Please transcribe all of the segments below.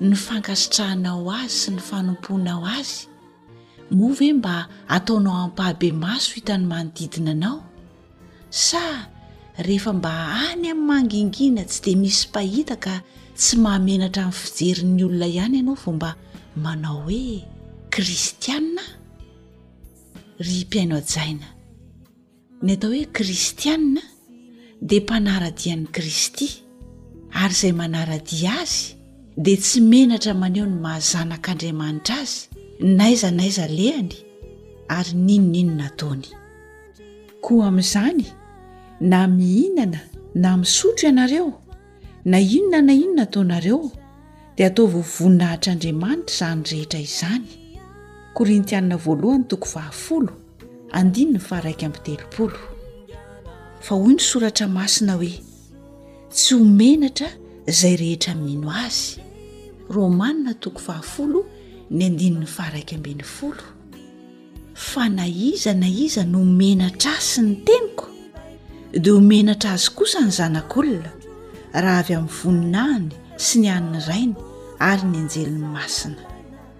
ny fankasitrahanao Azy sy ny fanompoanao Azy? Moa ve mba ataonao ampahabe-maso hitan'ny manodidina anao? Sa rehefa mba any amin'ny mangingina tsy dia misy mpahita ka tsy mahamenatra amin'ny fijerin'ny olona ihany ianao vao mba manao hoe kristiana? Ry mpihaino hajaina, Ny atao hoe kristiana dia mpanara-dia an'i Kristy, ary izay manara-dia Azy dia tsy menatra maneho ny maha zanak'Andriamanitra Azy n'aiza n'aiza alehany ary n'inon'inona ataony. Koa amin'izany, na mihinana na misotro ianareo, na inona na inona ataonareo, dia ataovy ho voninahitr'Andriamanitra izany rehetra izany. Korintiana Voalohany toko fahafolo. andininy faha raika amby telopolo fa hoy ny soratra masina hoe tsy ho menatra izay rehetra mino azy romana toko fahafolo ny andininy faha raika ambin'ny folo fa na iza na iza no menatra ahy sy ny teniko de ho menatra azy kosa ny zanak'olona raha avy amin'ny voninahiny sy ny an'ny rainy ary ny anjelin'ny masina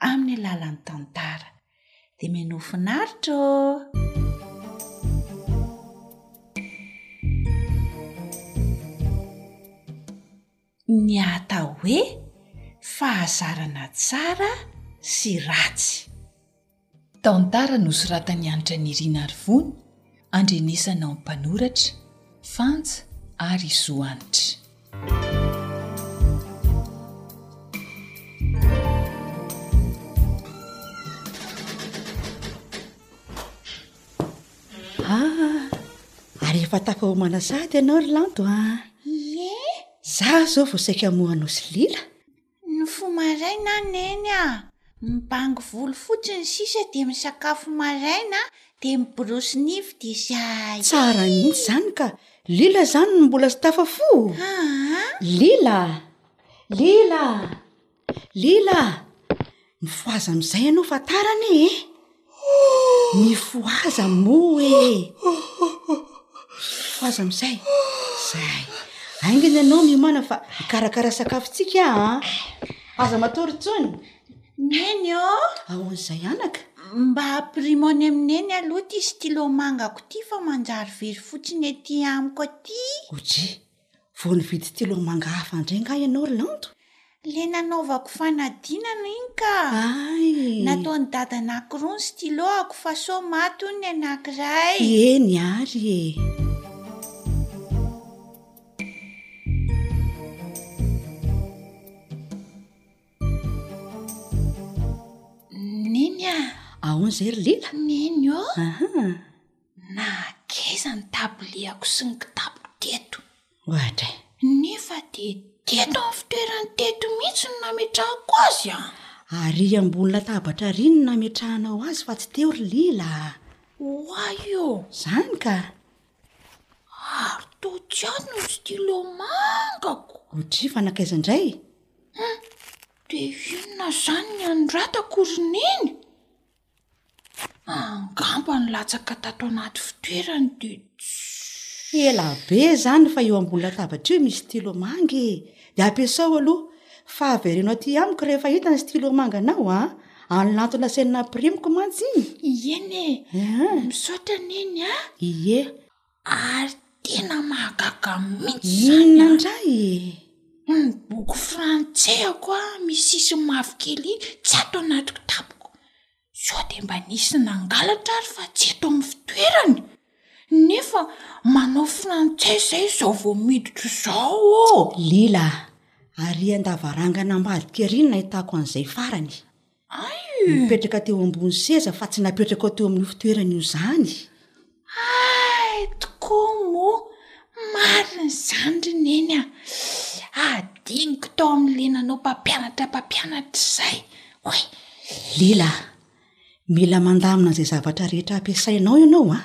amin'ny alalan'ny tantara. Dia menoa finaritra ô! ny atao hoe fahazarana tsara sy ratsy. Tantara nosoratan'i Hanitra Nirina Arivony. andrenesanao ny mpanoratra, Fanja ary Zohanitra. Ah, ary efa tafa-homana sahady ianao ry Lanto ah. Ie! Za zao vao saika moa anao sy Lila. Ny fo maraina an Neny a! Mibango volo fotsiny sisa dia misakafo maraina dia miborosy nify dia zay! Tsara mihitsy izany ka! Lila izany no mbola tsy tafafo? Haa! Lila! Lila! Lila! Mifohaza amin'izay ianao fa tara anie e! Mifohaza moa e! Mifohaza amin'izay. Izay. Aingana ianao miomana fa hikarakara sakafontsika an. Aza matory intsony. Neny ô! Ahoana izay anaka? Mba ampirimo any amin'i Neny aloha ity stylo mangako ity fa manjary very fotsiny ety amiko aty. Oudjy, Vao nividy telo amanga hafa indray angaha ianao ry Lanto? Ilay nanaovako fanadinana iny ka! Ay! Nataon'i Dada anankiroa ny stylo-ako fa sao maty hono ny anankiray! Eny ary e! Neny a! Ahoana izay ry Lila? Neny ô! Ahaa! Nahageza ny tabliako sy ny kitapoko teto. Ohatra e! Nefa dia teto amin'ny fitoerany teto mihitsy no nametrahako azy an! Ary ambony latabatra àry no nametrahanao azy fa tsy teo ry Lila a! Ho ahy io! Izany ka! Ary tao tsy ato ny stylo mangako! Ho dry fa nankaiza indray? Humm! Dia inona izany ny anoratako ry Neny? Angamba nilatsaka tato anaty fitoerany dia tsy. Ela be izany fa eo ambony latabatra io misy stylo manga e! Dia ampiasao aloha fa avereno aty amiko rehefa hita ny stylo manganao an! Any lanto nasain'ny nampirimiko mantsy iny! Ie neh! Misaotra Neny a! Ie! Ary tena mahagaga mihitsy izany an! Inona indray e? Ny boky frantsehako misy sisiny mavokely iny tsy ato anaty kitapoko. Sao dia mba nisy nangalatra ary fa tsy eto amin'ny fitoerany? Nefa manao frantsay izay izao vao miditra izao ô! Lila, ary an-davarangana ambadika ery no nahitako an'izay farany. Nipetraka teo ambony seza fa tsy napetraka ao teo amin'io fitoerany io izany. Ay, tokoa moa, marina izany ry neny a. Hadinoko tao amin'ilay nanao mpampianatra mpampianatra izay hoe. Lila, mila mandamina izay zavatra rehetra ampiasainao ianao a.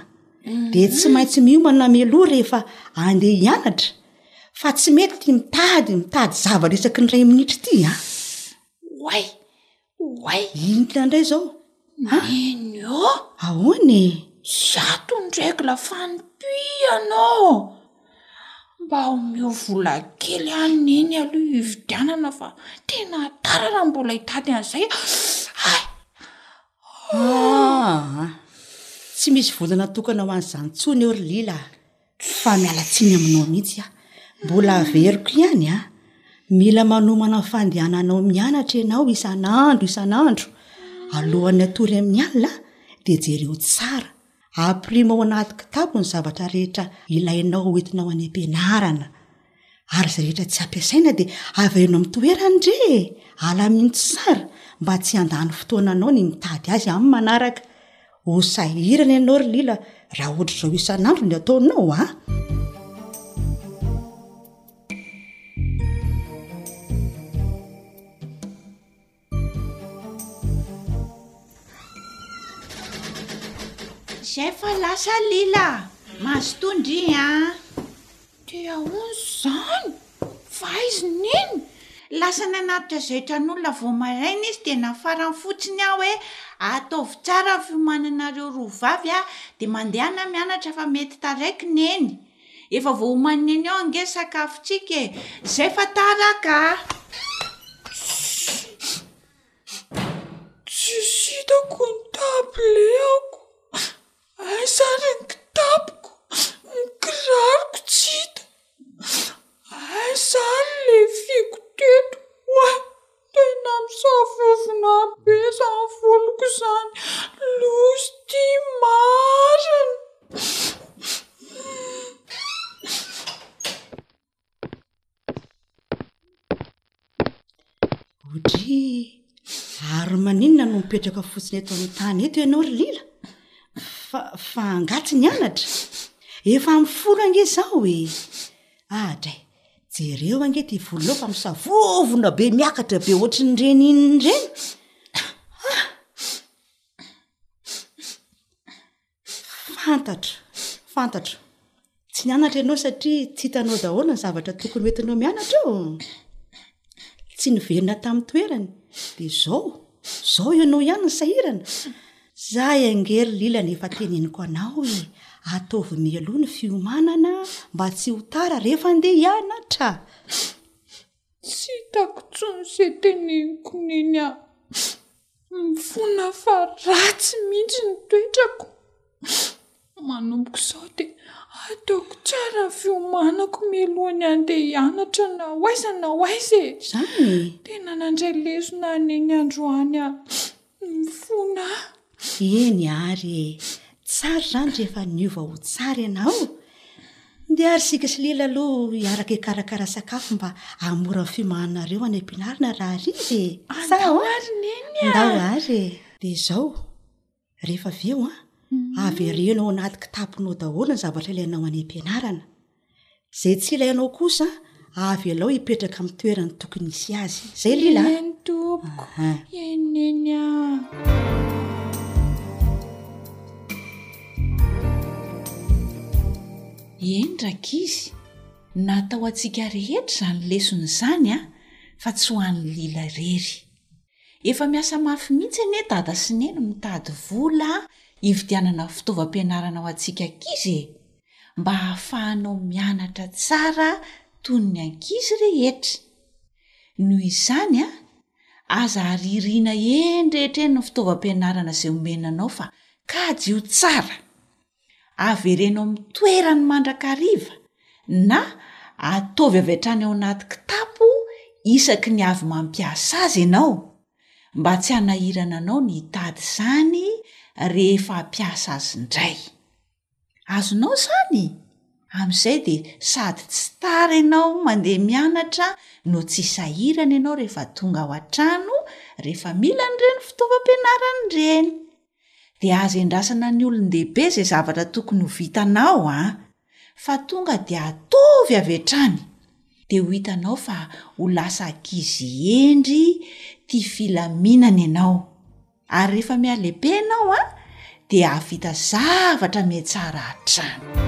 Mhm. Dia tsy maintsy miomana mialoha rehefa andeha hianatra fa tsy mety ity mitady mitady zavatra isaky ny iray minitra ity a. Oay! Oay! Inona indray izao? Nenio! Ahoana e? Hiato ny règle fanompiana ô! Mba omeo vola kely ahy Neny aloha hividianana fa tena tara raha mbola hitady an'izay aho. Aa! Tsy misy vola natokana ho an'izany intsony eo ry Lila a! Tsy fa miala tsiny aminao mihitsy aho. Mbola averiko ihany an! Mila manomana ny fandehananao mianatra ianao isan'andro isan'andro. Alohan'ny hatory amin'ny alina dia jereo tsara, apirimo ao anaty kitapo ny zavatra rehetra ilainao hoentinao any am-pianarana. ary izay rehetra tsy ampiasaina dia avereno amin'ny toerany re e! alamino tsara mba tsy handany fotoananao ny mitady azy amin'ny manaraka, ho sahirana ianao ry lila raha ohatr'izao isan'andro ny ataonao a! Zay fa lasa lila mazotoa ndry an! Dia ahoana izany? Fa aiza ny neny? Lasa nanatitra zaitran'olona vao maraina izy dia nafarany fotsiny aho hoe, ataovy tsara ny fiomananareo roa vavy an, dia mandehana mianatra fa mety taraiky neny. Efa vao homanina eny ao ange sakafontsika e! Zay fa tara ka! Tsisy hitako ny tableako, aiza ary ny kitapoko, ny kiraroko tsy hita, aiza ary ilay fiko teto hoa. Tena misavovona be izany voloko izany lozy ty marina. Odry, ary maninona no mipetraka fotsiny eto amin'ny tany eto ianao ry Lila? Fa fa angaha tsy nianatra? Efa amin'ny folo ange izao e! Adray, Jereo ange ity volonao fa misavovona be miakatra be ohatry ny reny inony ireny. Fantatra, fantatra. Tsy nianatra ianao satria tsy hitanao daholo ny zavatra tokony hoentinao mianatra eo. Tsy niverina tamin'ny toerany dia izao, izao ianao ihany ny sahirana. Zay ange ry Lila ny efa teneniko anao e, ataovy mialoha ny fiomanana mba tsy ho tara rehefa andeha hianatra. Tsy hitako tsony ze teneniko neny a! Mifona fa ratsy mihitsy ny toetrako. Manomboka izao dia ataoko tsara ny fiomanako mialoha ny handeha hianatra na ho aiza na ho aiza e. Izany e! Tena nandray lesona ahy neny androany aho. Mifona aho. Eny ary e! Tsara izany rehefa niova ho tsara ianao. Ndeha ary isika sy Lila aloha hiaraka hikarakara sakafo mba hahamora ny fiomananareo any am-pianarana raha hariva e. Sa ahoana? Andao ary neny a! Andao ary e! Dia izao. rehefa avy eo an avereno ao anaty kitapinao daholo ny zavatra ilainao any am-pianarana zay tsy ilainao kosa avy alao hipetraka amin'ny toerany tokony isy azy zay lila endrakizy natao antsika rehetra izany lesona izany a fa tsy ho an'ny lila irery Efa miasa mafy mihitsy anie dada sy neny mitady vola hividianana fitaovam-pianarana ho antsika ankizy e! Mba hahafahanao mianatra tsara toy ny ankizy rehetra. Noho izany a! Aza haririna eny rehetra eny ny fitaovam-pianarana izay omena anao fa kajio tsara! avereno amin'ny toerany mandrakariva na ataovy avy hatrany ao anaty kitapo isaky ny avy mampiasa azy ianao, mba tsy hanahirana anao ny hitady izany rehefa hampiasa azy indray. Azonao izany? Amin'izay dia sady tsy tara ianao mandeha mianatra no tsy sahirana ianao rehefa tonga ao an-trano rehefa mila an'ireny fitaovam-pianarana ireny. dia aza endrasana ny olon-dehibe izay zavatra tokony ho vitanao an! fa tonga dia ataovy avy hatrany, dia ho hitanao fa ho lasa ankizy hendry tia filaminana ianao, ary rehefa mihalehibe ianao an! dia hahavita zavatra mihatsara hatrany.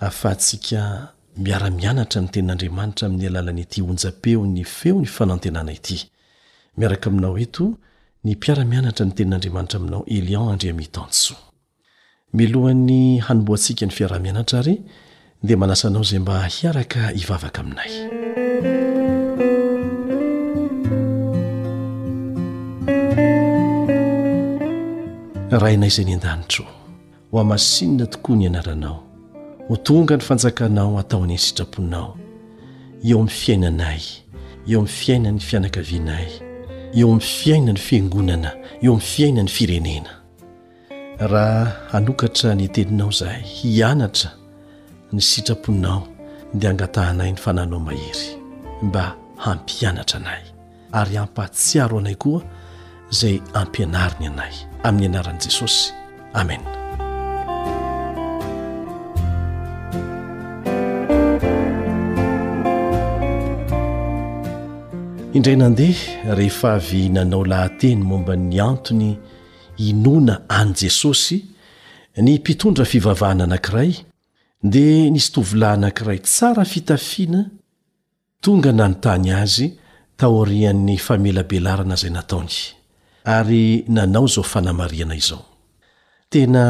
ahafahantsika miara-mianatra ny Tenin'Andriamanitra amin'ny alalan'ity onjam-peon'ny Feon'ny Fanantenana ity. Miaraka aminao eto ny mpiara-mianatra ny Tenin'Andriamanitra aminao Elian Andriamitansoa. Mialohan'ny hanombohantsika ny fiaraha-mianatra àry dia manasa anao izay mba hiaraka hivavaka aminay. Rainay izay any an-danitra ô, Ho hamasinina tokoa ny anaranao. Ho tonga ny fanjakanao atao any an-sitraponao, eo amin'ny fiainanay, eo amin'ny fiainan'ny fianakavianay, eo amin'ny fiainan'ny fiangonana, eo amin'ny fiainan'ny firenena. Raha hanokatra ny teninao izahay, hianatra ny sitraponao, dia angatahanay ny fananao mahery mba hampianatra anay. ary ampahatsiaro anay koa izay ampianariny anay amin'ny anaran'i jesosy amen indray nandeha rehefa avy nanao lahateny momba ny antony inona any jesosy ny mpitondra fivavahana anankiray dia nisy tovolahy anankiray tsara fitafiana Tonga nanontany azy taorian'ny famelabelarana izay nataony, ary nanao izao fanamarihana izao, Tena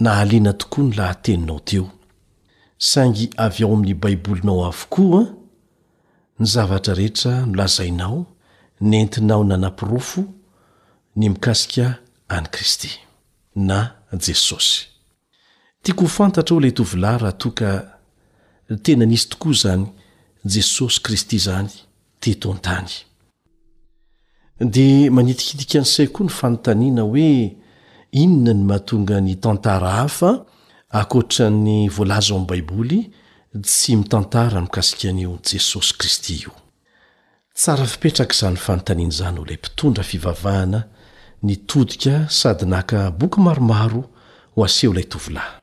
nahaliana tokoa ny lahateninao teo, saingy avy ao amin'ny Baibolinao avokoa ny zavatra rehetra nolazainao nentinao nanaporofo ny mikasika an'i Kristy, na Jesosy. Tiako ho fantatrao ilay tovolahy raha toa ka tena nisy tokoa izany Jesosy Kristy izany teto an-tany. Dia manitikitika ny saiko koa ny fanontaniana hoe inona ny mahatonga ny tantara hafa ankoatra ny voalaza ao amin'ny Baiboly tsy mitantara mikasika an'io Jesosy Kristy io. Tsara fipetraka izany fanontaniana izany ho ilay mpitondra fivavahana nitodika sady naka boky maromaro ho aseho ilay tovolahy.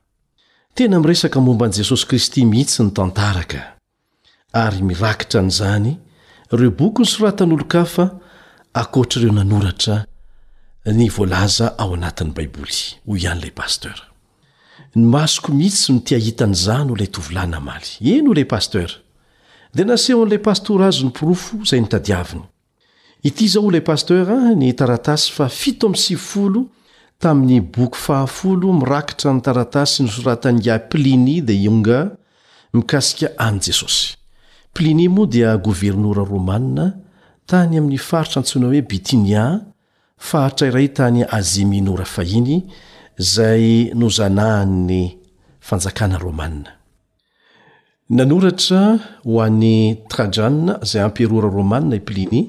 Tena miresaka momba an'i Jesosy Kristy mihitsy ny tantara ka! Ary mirakitra an'izany ireo boky nosoratan'olon-kafa ankoatr'ireo nanoratra ny voalaza ao anatin'ny Baiboly, hoy ihany ilay pasitera. Ny masoko mihitsy no tiahita an'izany hoy ilay tovolahy namaly. Eny hoy ilay Pasteur. Dia nasehon'ilay Pastora azy ny porofo izay notadiaviny. Ity izao hoy ilay Pasteur ny taratasy faha fito amby sivifolo tamin'ny boky faha folo mirakitra ny taratasy nosoratan'ingahy Pliny the Younger mikasika an'i Jesosy. Pliny moa dia governora Romana tany amin'ny faritra antsoina hoe Bitynia Faritra iray tany Azia Minora fahiny izay nozanahan'ny Fanjakana Rômana. Nanoratra ho an'i Trajana izay amperôra rômana i Plinia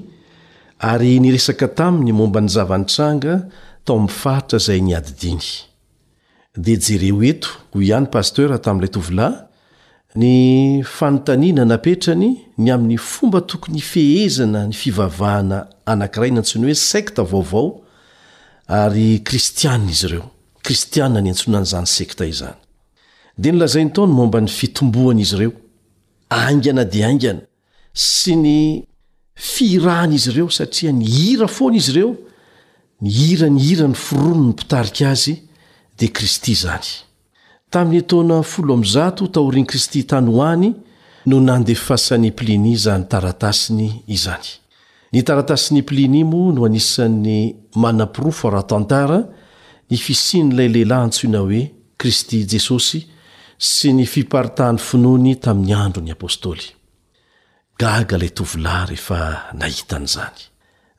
ary niresaka taminy momba ny zava-nitranga tao amin'ny faritra izay niadidiany. Dia jereo eto, hoy ihany Pasteur tamin'ilay tovolahy, ny fanontaniana napetrany ny amin'ny fomba tokony hifehezana ny fivavahana anankiray nantsoiny hoe sekta vaovao ary kristiana izy ireo, kristiana niantsoana an'izany sekta izany. Dia nolazainy tao ny momba ny fitomboan'izy ireo, haingana dia haingana. sy ny fihirahan'izy ireo satria nihira foana izy ireo, nihira ny hira noforoniny ny mpitarika azy, dia Kristy izany. Tamin'ny taona folo amby zato taorian'i Kristy tany ho any no nandefasan'i Plinia izany taratasiny izany. Ny taratasin'i Plinia moa no anisan'ny manaporofo ara-tantara ny fisian'ilay lehilahy antsoina hoe Kristy Jesosy sy ny fiparitahan'ny finoany tamin'ny andron'ny apostoly. Gaga ilay tovolahy rehefa nahita an'izany.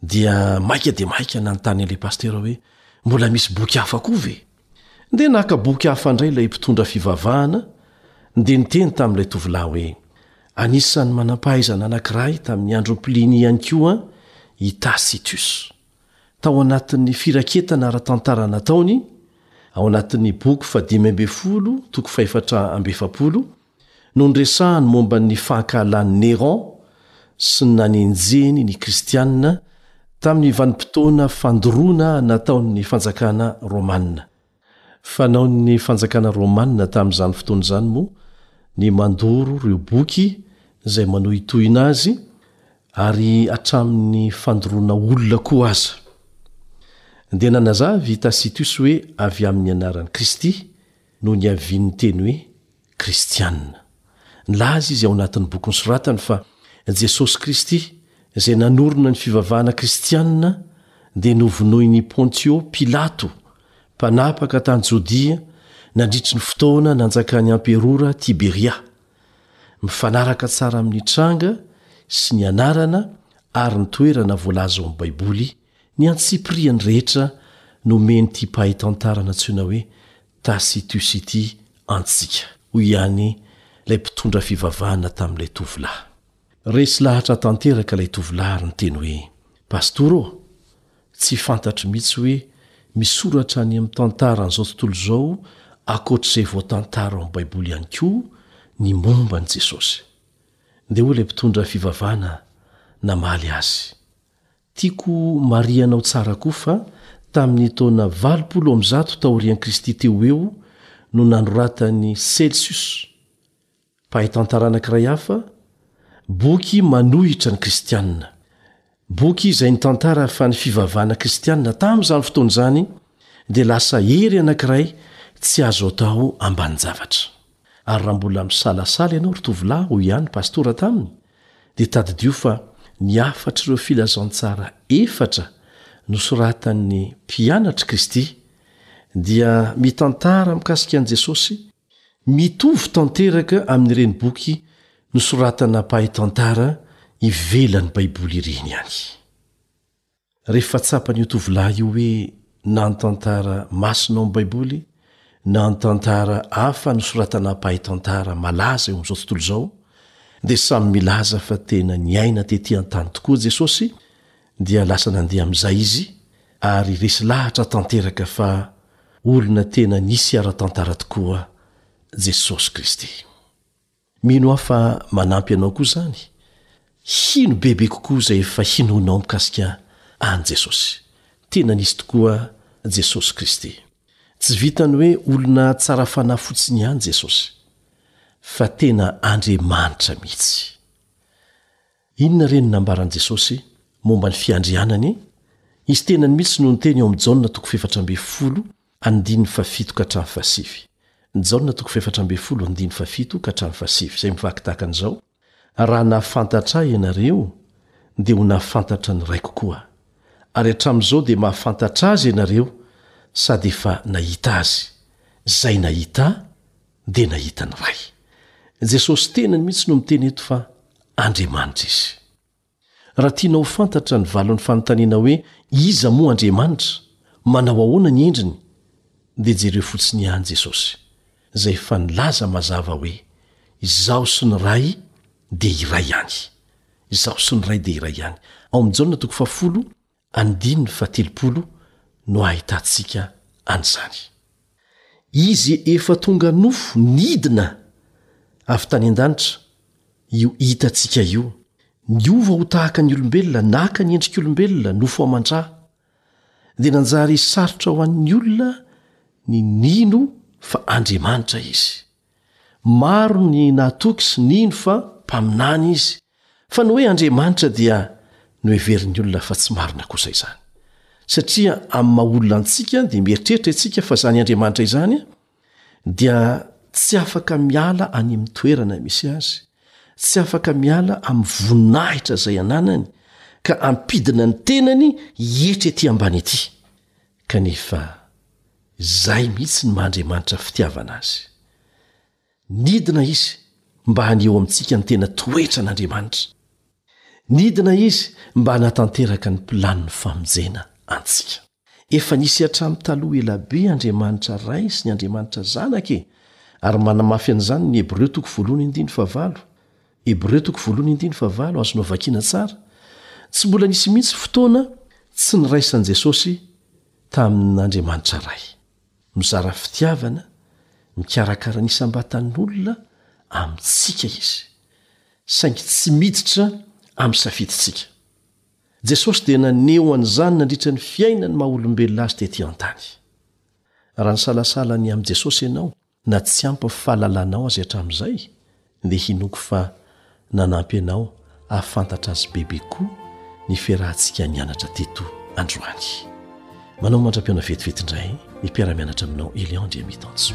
Dia maika dia maika nanontany an'ilay pasitera hoe, Mbola misy boky hafa koa ve? Dia naka boky hafa indray ilay mpitondra fivavahana dia niteny tamin'ilay tovolahy hoe, Anisan'ny manam-pahaizana anankiray tamin'ny andron'i Plinia ihany koa i Tacitus. Tao anatin'ny firaketana ara-tantara nataony, ao anatin'ny boky fahadimy ambin'ny folo, toko fahefatra amby efapolo, no niresahany momba ny fankahalan'i Néron sy ny nanenjehiny ny Kristianina tamin'ny vanim-potoana fandoroana nataon'ny fanjakana romanina. Fanaon'ny fanjakana romanina tamin'izany fotoana izany moa ny mandoro ireo boky izay manohitohina azy, ary hatramin'ny fandoroana olona koa aza. Dia nanazava i Tacitus hoe avy amin'ny anaran'i Kristy no niavian'ny teny hoe kristiana. Nilaza izy ao anatin'ny boky nosoratany fa Jesosy Kristy, izay nanorina ny fivavahana kristiana, dia novonoin'i Pontio Pilato, mpanapaka tany Jodia, nandritry ny fotoana nanjakan'ny Amperora Tiberia. Mifanaraka tsara amin'ny tranga sy ny anarana ary ny toerana voalaza ao amin'ny Baiboly Ny antsipiriany rehetra nomen'ity mpahay tantara nantsoina hoe Tacitus ity antsika, hoy ihany ilay mpitondra fivavahana tamin'ilay tovolahy. Resy lahatra tanteraka ilay tovolahy ary niteny hoe, Pastora ô, tsy fantatro mihitsy hoe misy soratra any amin'ny tantaran'izao tontolo izao ankoatr'izay voatantara ao amin'ny Baiboly ihany koa ny momba an'i Jesosy. Dia hoy ilay mpitondra fivavahana namaly azy, Tiako marihanao tsara koa fa tamin'ny taona valopolo amby zato taorian'i Kristy teo ho eo no nanoratan'i Celsus, mpahay tantara anankiray hafa, boky manohitra ny Kristianina. Boky izay nitantara fa ny fivavahana kristianina tamin'izany fotoana izany dia lasa hery anankiray tsy azo atao ambanin-javatra. Ary raha mbola misalasala ianao ry tovolahy, hoy ihany ny pastora taminy, dia tadidio fa ny hafatr'ireo filazantsara efatra nosoratan'ny mpianatr'i Kristy dia mitantara mikasika an'i Jesosy mitovy tanteraka amin'ireny boky nosoratana mpahay tantara ivelan'ny Baiboly ireny ihany. Rehefa tsapan'io tovolahy io hoe na ny tantara masina ao amin'ny Baiboly na ny tantara hafa nosoratanà mpahay tantara malaza eo amin'izao tontolo izao, dia samy milaza fa tena niaina tetỳ an-tany tokoa Jesosy, dia lasa nandeha amin'izay izy, ary resy lahatra tanteraka fa olona tena nisy ara-tantara tokoa Jesosy Kristy. Mino aho fa manampy anao koa izany hino bebe kokoa izay efa hinoanao mikasika an'i Jesosy. Tena nisy tokoa Jesosy Kristy. Tsy vitan'ny hoe olona tsara fanahy fotsiny ihany Jesosy, fa tena Andriamanitra mihitsy. Inona re no nambaran'i Jesosy momba ny fiandrianany? Izy tenany mihitsy no niteny ao amin'ny Jaona toko fefatra ambin'ny folo Andininy fahafito ka hatramin'ny fahasivy. Jaona toko fahefatra ambin'ny folo andininy fahafito ka hatramin'ny fahasivy, izay mivaky tahaka an'izao, Raha nahafantatra Ahy ianareo, dia ho nahafantatra ny Raiko koa. Ary hatramin'izao dia mahafantatra Azy ianareo, sady efa nahita Azy. Izay nahita Ahy, dia nahita ny Ray. Jesosy tenany mihitsy no miteny eto fa Andriamanitra Izy. Raha tianao ho fantatra ny valon'ny fanontaniana hoe Iza moa Andriamanitra? Manao ahoana ny endriny? dia jereo fotsiny ihany Jesosy, izay efa nilaza mazava hoe, Izaho sy ny Ray dia iray ihany. Izaho sy ny Ray dia iray ihany. Ao amin'ny Jaona toko fahafolo Andininy fahatelopolo no ahitantsika an'izany. Izy efa tonga nofo nidina avy tany an-danitra, io hitantsika io, niova ho tahaka ny olombelona, naka ny endrik'olombelona, nofo aman-dra, dia nanjary sarotra ho an'ny olona ny nino fa Andriamanitra Izy. Maro ny nahatoky sy nino fa mpaminany izy, fa ny hoe Andriamanitra dia noheverin'ny olona fa tsy marina kosa izany. Satria amin'ny maha olona antsika dia mieritreritra isika fa izany Andriamanitra izany dia tsy afaka miala any amin'ny toerana misy azy, tsy afaka miala amin'ny voninahitra izay ananany ka ampidina ny tenany hietry ety ambany ety. Kanefa izay mihitsy ny maha Andriamanitra fitiavana azy. Nidina izy mba haneho amintsika ny tena toetran' Andriamanitra. Nidina izy mba hanatanteraka ny planiny famonjena antsika. Efa nisy hatramin'ny taloha ela be Andriamanitra Ray sy ny Andriamanitra Zanaka e! Ary manamafy an'izany ny Hebreo toko voalohany andininy fahavalo. Hebreo toko voalohany andininy fahavalo azonao vakiana tsara. Tsy mbola nisy mihitsy fotoana tsy niraisan'i Jesosy tamin'Andriamanitra Ray. Mizara fitiavana, mikarakara ny isam-batan'olona amintsika izy, saingy tsy miditra amin'ny safidintsika. Jesosy dia naneho an'izany nandritra ny fiainan'ny maha-olombelona azy tetỳ an-tany. Raha nisalasala ny amin'i Jesosy ianao, Na tsy ampy ny fahalalanao azy hatramin'izay, dia hinoako fa nanampy anao hahafantatra azy bebe koa ny fiarahantsika nianatra teto androany. Manao mandra-pihaona vetivety indray ny mpiara-mianatra aminao Elian Andriamitanjo.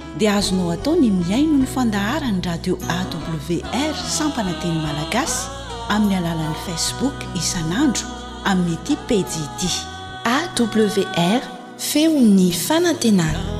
dia azonao atao ny mihaino ny fandaharan'ny radio AWR sampana teny malagasy amin'ny alalan'ny Facebook isan'andro amin'ity pejy ity. AWR, feon'ny fanantenana.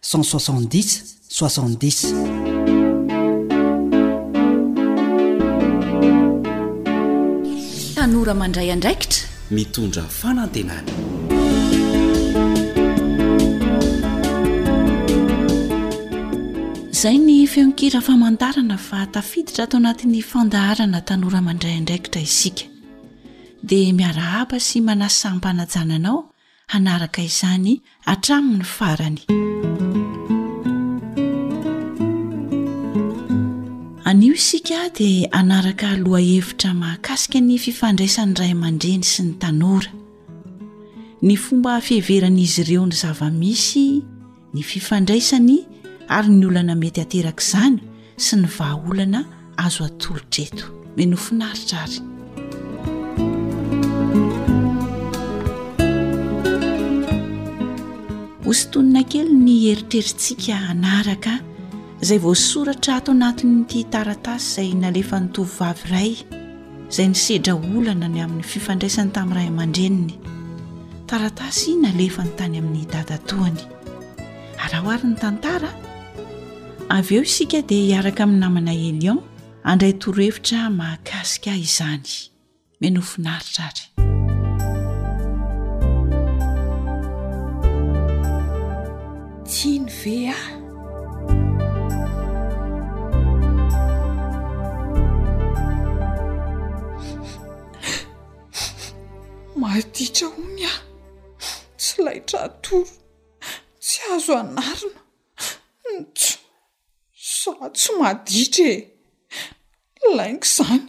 Cent soixante dix soixante dix. Tanora mandray andraikitra, mitondra fanantenana. Izay ny feonkira famantarana fa tafiditra ato anatin'ny fandaharana tanora mandray andraikitra isika. Dia miarahaba sy manasa am-panajana anao hanaraka izany hatramin'ny farany. Anio isika dia hanaraka lohahevitra mahakasika ny fifandraisan'ny ray aman-dreny sy ny tanora, ny fomba fiheveran'izy ireo ny zava-misy, ny fifandraisany ary ny olana mety hateraka izany sy ny vahaolana azo atolotra eto menofinaritra ary hositonina kely ny eritreritsika hanaraka izay voasoratra ato anatin'nyity taratasy izay nalefan'ny tovovavy iray izay nisedra olana ny amin'ny fifandraisany tamin'ny ray aman-dreniny. Taratasy nalefany tany amin'ny dadatoany. Arahoary ny tantara. Avy eo isika dia hiaraka amin'ny namana Elion handray torohevitra mahakasika izany. Meno finaritra ary. Tiany ve aho? Mahatitra ony aho, tsy laitra atoro, tsy azo anarina, nts, za tsy maditra e! lainga izany.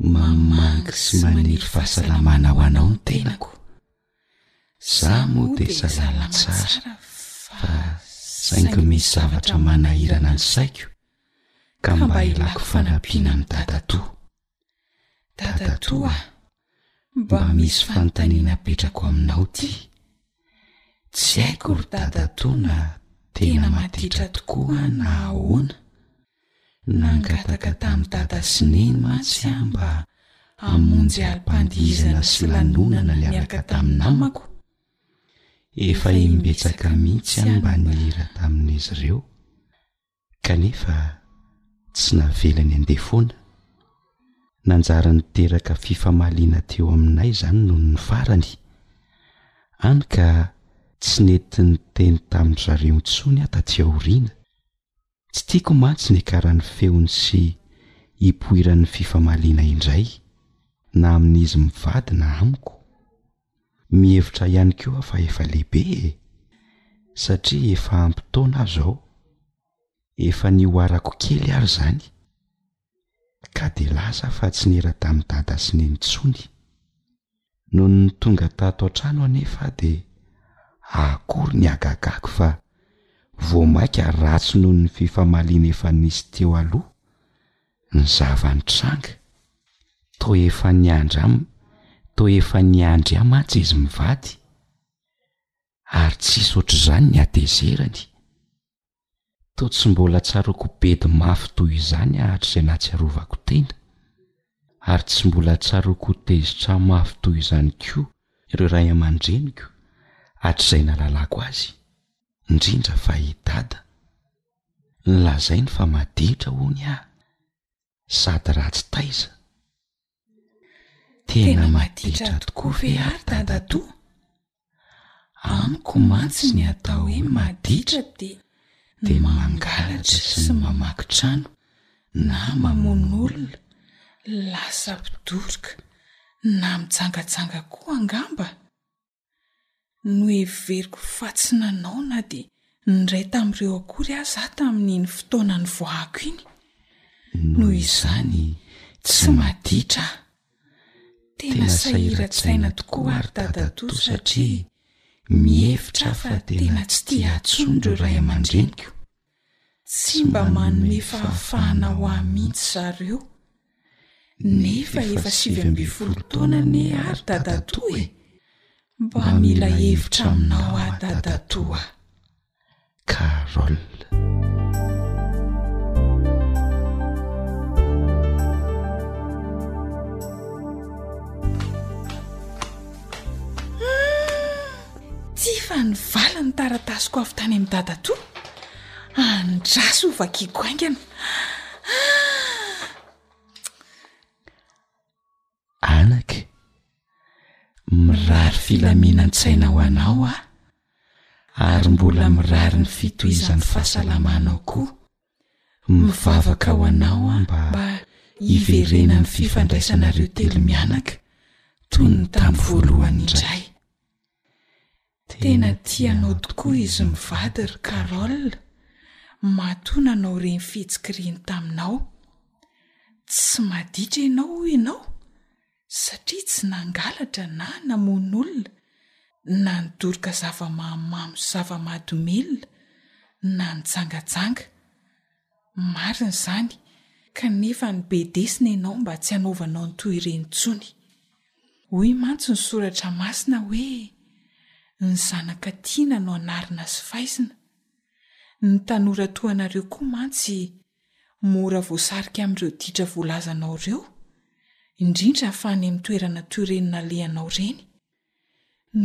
Mamaky sy maniry fahasalamana ho anao ny tenako. Za moa dia salama tsara fa saingy misy zavatra manahirana ny saiko ka mba ilako fanampiana amin'i dadatoa. Dadatoa a! Mba misy fanontaniana apetrako aminao ty. Tsy haiko ry dadatoa na tena maditra tokoa na ahoana. Nangataka tamin'i dada sy neny mantsy aho mba hamonjy alim-pandihizana sy lanonana niaraka tamin'ny namako. Efa im-betsaka mihitsy aho mba nihira tamin'izy ireo. kanefa tsy navelany handeha foana. Nanjary niteraka fifamaliana teo aminay izany nony farany, hany ka tsy nety niteny tamin-dry zareo intsony aho taty aoriana. Tsy tiako mantsy ny hakaran'ny feony sy hipoiran'ny fifamaliana indray, na amin'izy mivady na amiko. Mihevitra ihany koa aho fa efa lehibe e! satria efa ampy taona aho izao, efa nihoarako kely ary izany, ka dia lasa aho fa tsy niera tamin'i Dada sy Neny intsony. Nony tonga tato an-trano anefa aho dia akory ny hagagako fa vao mainka ratsy noho ny fifamaliana efa nisy teo aloha Ny zava-nitranga, toa efa niandry am, toa efa niandry ahy mantsy izy mivady, ary tsy hisy ohatr'izany ny hatezerany. Toa tsy mbola tsaroako bedy mafy toy izany hatrizay nahatsiarovako tena, ary tsy mbola tsaroako ho tezitra mafy toy izany koa ireo ray aman-dreniko hatrizay nalalako azy, indrindra fa i Dada. Nolazainy fa maditra hono aho sady ratsy taiza. Tena maditra tokoa ve ary dadatoa? Amiko mantsy ny atao hoe maditra dia ny mangalatra sy ny mamaky trano na mamono olona, lasa mpidoroka na mijangajanga koa angamba? Noheveriko fa tsy nanao na dia ny iray tamin'ireo akory aza aho tamin'iny fotoana nivoahako iny. Noho izany, tsy maditra aho. Tena sahiran-tsaina tokoa ary dadatoa satria mihevitra aho fa tena tsy tia atsony ireo ray aman-dreniko. Tsy mba manome fahafahana ho ahy mihitsy zareo. Nefa efa sivy ambin'ny folo taona anie aho ry dadatoa e! Mba mila hevitra aminao aho dadatoa a! Carole. Tia fa nivala ny taratasiko avy tany amin'i dadatoa. Andraso ho vakiako haingana. Anaka, mirary filaminan-tsaina ho anao aho, ary mbola mirary ny fitohizan'ny fahasalamanao koa. Mivavaka ho anao aho mba hiverenan'ny fifandraisanareo telo mianaka toy ny tamin'ny voalohany indray. Tena tia anao tokoa izy mivady ry Carol, matoa nanao ireny fihetsiky ireny taminao. Tsy maditra ianao hoy ianao satria tsy nangalatra na namono olona na nidoroka zava-mahamamo sy zava-mahadomelina na nijangajanga. Marina izany, kanefa nibedesina ianao mba tsy hanaovanao ny toy ireny intsony. Hoy mantsy ny Soratra Masina hoe, Ny zanaka tiana no anarina sy faizina. Ny tanora toa anareo koa mantsy mora voasarika amin'ireo ditra voalazanao ireo, indrindra fa any amin'ny toerana toy ireny nalehanao ireny.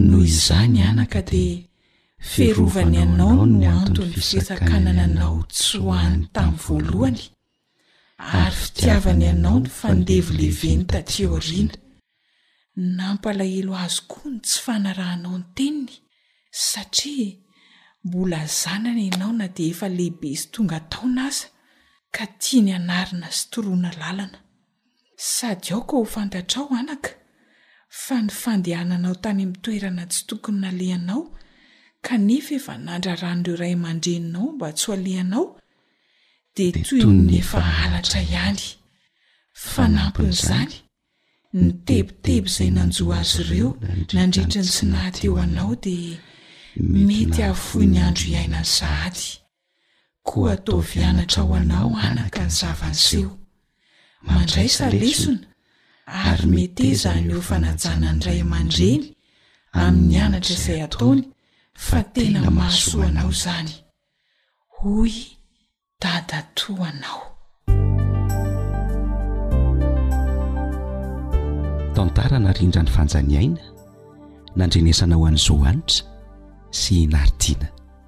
Noho izany anaka dia fiarovany anao no anton'ny fisakanany anao tsy ho any tamin'ny voalohany, ary fitiavany anao no fandevo leveny taty aoriana. Nampalahelo azy koa ny tsy fanarahanao ny teniny, satria mbola zanany ianao na dia efa lehibe sy tonga taona aza, ka tiany hanarina sy toroana lalana. Sady aoka ho fantatrao, anaka, fa ny fandehananao tany amin'ny toerana tsy tokony nalehanao, kanefa efa nandraran'ireo ray aman-dreninao mba tsy ho alehanao, dia toy ny efa halatra ihany. Fanampin'izany, ny tebiteby izay nanjo azy ireo nandritry ny tsy naha-teo anao dia mety hahafoy ny andro iainany sahady. Koa ataovy anatra ho anao anaka ny zava-niseho. Mandraisa lesona ary meteza haneho fanajana ny ray aman-dreny amin'ny anatra izay ataony fa tena mahasoa anao izany. Hoy dadatoanao. Tantara narindra ny fanjaniaina nandrenesanao an'i Zohanitra sy i Nartiana.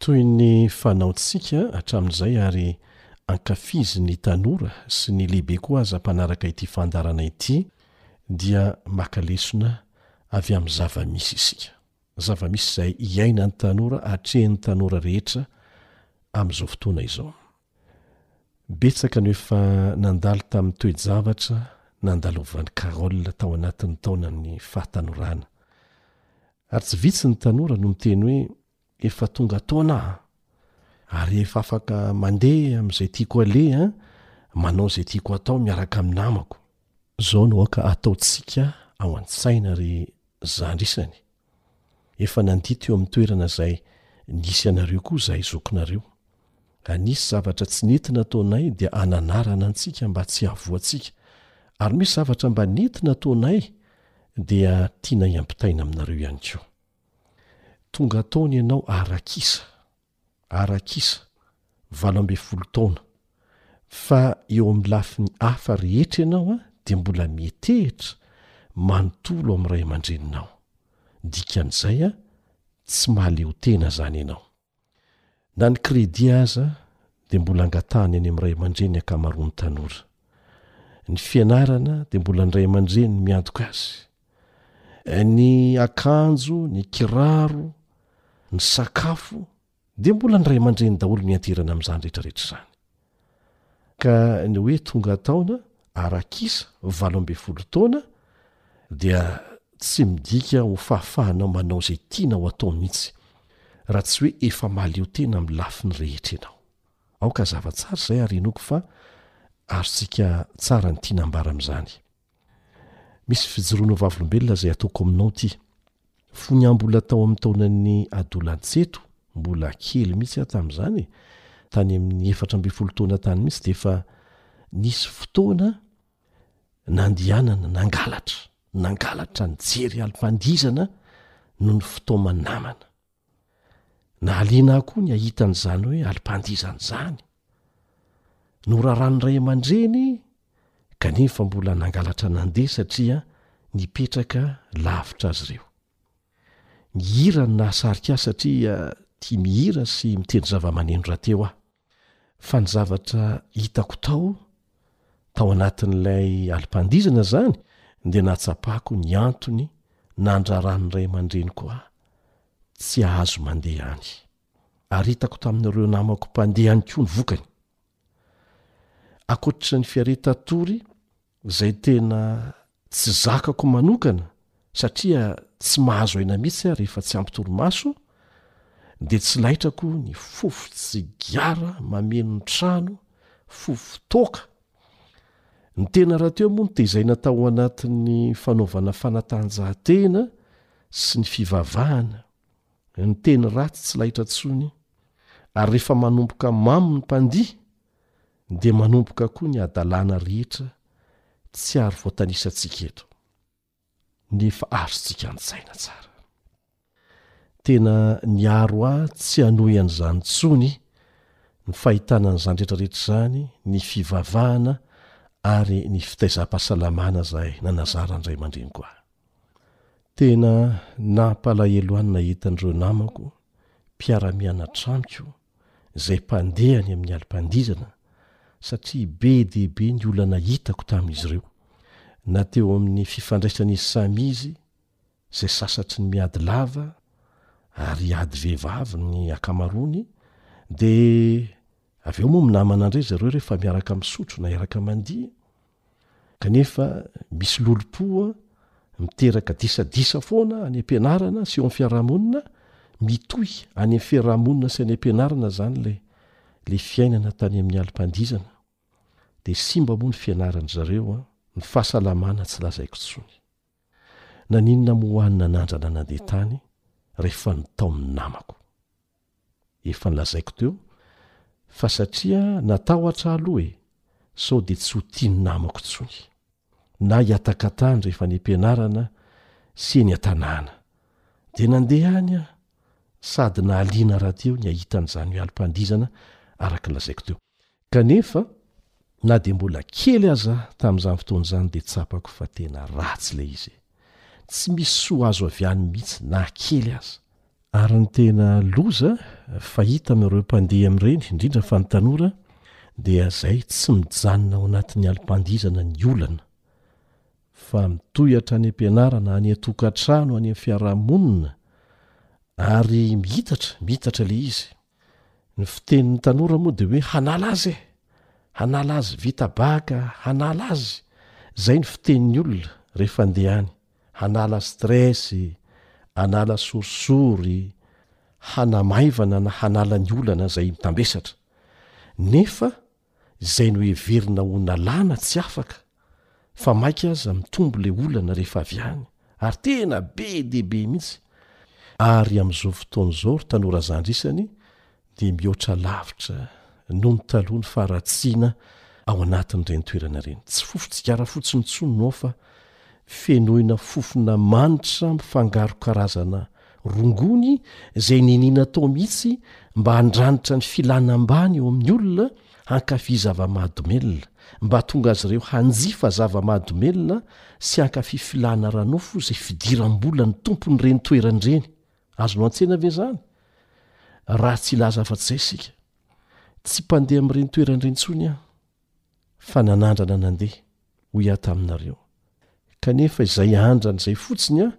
Toy ny fanaontsika hatramin'izay ary ankafizin'ny tanora sy ny lehibe koa aza mpanaraka ity fandaharana ity dia maka lesona avy amin'ny zava-misy isika. Zava-misy izay iainan'ny tanora, atrehin'ny tanora rehetra amin'izao fotoana izao. Betsaka no efa nandalo tamin'ny toe-javatra nandalovan'i Carol tao anatin'ny taonan'ny fahatanorana. Ary tsy vitsy ny tanora no miteny hoe, Efa tonga taona aho, ary efa afaka mandeha amin'izay tiako aleha, manao izay tiako atao miaraka amin'ny namako. Izao no aoka hataontsika ao an-tsaina ry zandry isany Efa nandia teo amin'ny toerana izay nisy anareo koa izahay zokinareo. Anisy zavatra tsy nety nataonay dia ananarana antsika mba tsy hahavoantsika, ary misy zavatra mba nety nataonay dia tianay hampitaina aminareo ihany koa. Tonga ataony ianao arak'isa ara-kisa, valo ambin'ny folo taona, fa eo amin'ny lafiny hafa rehetra ianao dia mbola mihetehitra manontolo amin'ny ray aman-dreninao. Dikan'izay, tsy mahaleotena izany ianao. Na ny credit aza dia mbola angatahany any amin'ny ray aman-dreny ankamaroan'ny tanora. Ny fianarana dia mbola ny ray aman-dreny no miantoka azy. eh, ny akanjo, ny kiraro, ny sakafo, dia mbola ny ray aman-dreny daholo nianteherana amin'izany rehetrarehetra izany. Ka ny hoe tonga taona arakisa valo ambe folo taona dia tsy midika ho fahafahanao manao izay tiana ho atao mihitsy raha tsy hoe efa mahaleo tena amin'ny lafiny rehetra ianao aoka zava-tsara izay ary inoako fa azontsika tsara ny tiana ambara amin'izany Misy fijoroana ho vavolombelona izay ataoko aminao ity. Fony aho mbola tao amin'ny taonan'ny adolantseto, mbola kely mihitsy aho tamin'izany e, tany amin'ny efatra ambin'ny folo taona tany mihitsy dia efa nisy fotoana nandianana, nangalatra, nangalatra nijery alim-pandihizana nony fotoama namana. Nahaliana ahy koa ny hahita an'izany hoe alim-pandihizana izany. Noraran'ny ray aman-dreny kanefa mbola nangalatra nandeha satria nipetraka lavitra azy ireo. Ny hira no nahasarika ahy satria tia mihira sy mitendry zavamaneno rahateo aho. Fa ny zavatra hitako tao, tao anatin'ilay alim-pandihizana izany, dia nahatsapako ny antony nandraran'ny ray aman-dreniko ahy tsy hahazo mandeha any. Ary hitako tamin'ireo namako mpandeha ihany koa ny vokany. Ankoatra ny fiaretan-tory, Izay tena tsy zakako manokana satria tsy mahazo aina mihitsy aho rehefa tsy ampy torimaso dia tsy laitrako ny fofo tsigara mameno ny trano, fofo toaka. Ny tena rahateo moa no tezaina tao anatin'ny fanaovana fanatanjahantena sy ny fivavahana. Ny teny ratsy tsy laitra intsony ary rehefa manomboka mamo ny mpandihy dia manomboka koa ny hadalana rehetra tsy ary voatanisantsika eto, nefa azontsika an-tsaina tsara. Tena niaro ahy tsy hanohy an'izany intsony ny fahitana an'izany rehetrarehetra izany, ny fivavahana ary ny fitaizam-pahasalamana izay nanazara ny ray aman-dreniko ahy. Tena nampalahelo ahy ny nahita an'ireo namako mpiara-mianatra amiko izay mpandeha any amin'ny alim-pandihizana satria be dia be ny olana hitako tamin'izy ireo, na teo amin'ny fifandraisan'izy samy izy izay sasatry ny miady lava ary ady vehivavy ny ankamaroany dia avy eo moa minamana indray zareo rehefa miaraka misotro na iaraka mandihy. Kanefa misy lolompo miteraka disadisa foana any am-pianarana sy eo amin'ny fiarahamonina, mitohy any amin'ny fiarahamonina sy any am-pianarana izany ilay ilay fiainana tany amin'ny alim-pandihizana dia simba moa ny fianaran-dry zareo an, ny fahasalamana tsy lazaiko intsony. Naninona moa hoany nanandrana nandeha tany rehefa nitaony ny namako. Efa nolazaiko teo fa satria natahotra aloha e, sao dia tsy ho tian'ny namako intsony na hiatakatany rehefa any am-pianarana sy eny an-tanàna. Dia nandeha any aho sady nahaliana rahateo ny hahita an'izany hoe alim-pandihizana araka ny lazaiko teo. Kanefa, na dia mbola kely aza aho tamin'izany fotoana izany dia tsapako fa tena ratsy ilay izy e! Tsy misy soa azo avy any mihitsy na kely aza. Ary ny tena loza fahita amin'ireo mpandihy amin'ireny, indrindra fa ny tanora, dia izay tsy mijanona ao anatin'ny alim-pandihizana ny olana, fa mitohy hatrany am-pianarana, any an-tokantrano, any amin'ny fiarahamonina, ary mihitatra, mihitatra ilay izy. Ny fitenin'ny tanora moa dia hoe hanala azy e! hanala azy vita bac a! hanala azy! izay ny fitenin'ny olona rehefa andeha any, hanala stress, hanala sorisory, hanamaivana na hanala ny olana izay mitambesatra. Nefa izay noheverina ho nalana tsy afaka fa maika aza mitombo ilay olana rehefa avy any ary tena be dia be mihitsy ary amin'izao fotoana izao ry tanora zandrisany dia mihoatra lavitra noho ny taloha ny faharatsiana ao anatin'ireny toerana ireny tsy fofon-tsigara fotsiny intsony no ao fa fenoina fofona manitra mifangarokarazana Rongony izay niniana tao mihitsy mba handranitra ny filana ambany eo amin'ny olona hankafy zava-mahadomelina, mba hatonga azy ireo hanjifa zava-mahadomelina sy hankafy filana ara-nofo izay fidiram-bolan'ny tompon'ireny toerana ireny. Azo noantsena ve izany? Raha tsy hilaza afa-tsy izay isika, tsy mpandeha amin'ireny toerana ireny intsony aho. fa nanandrana nandeha, hoy aho taminareo, kanefa izay andrana izay fotsiny aho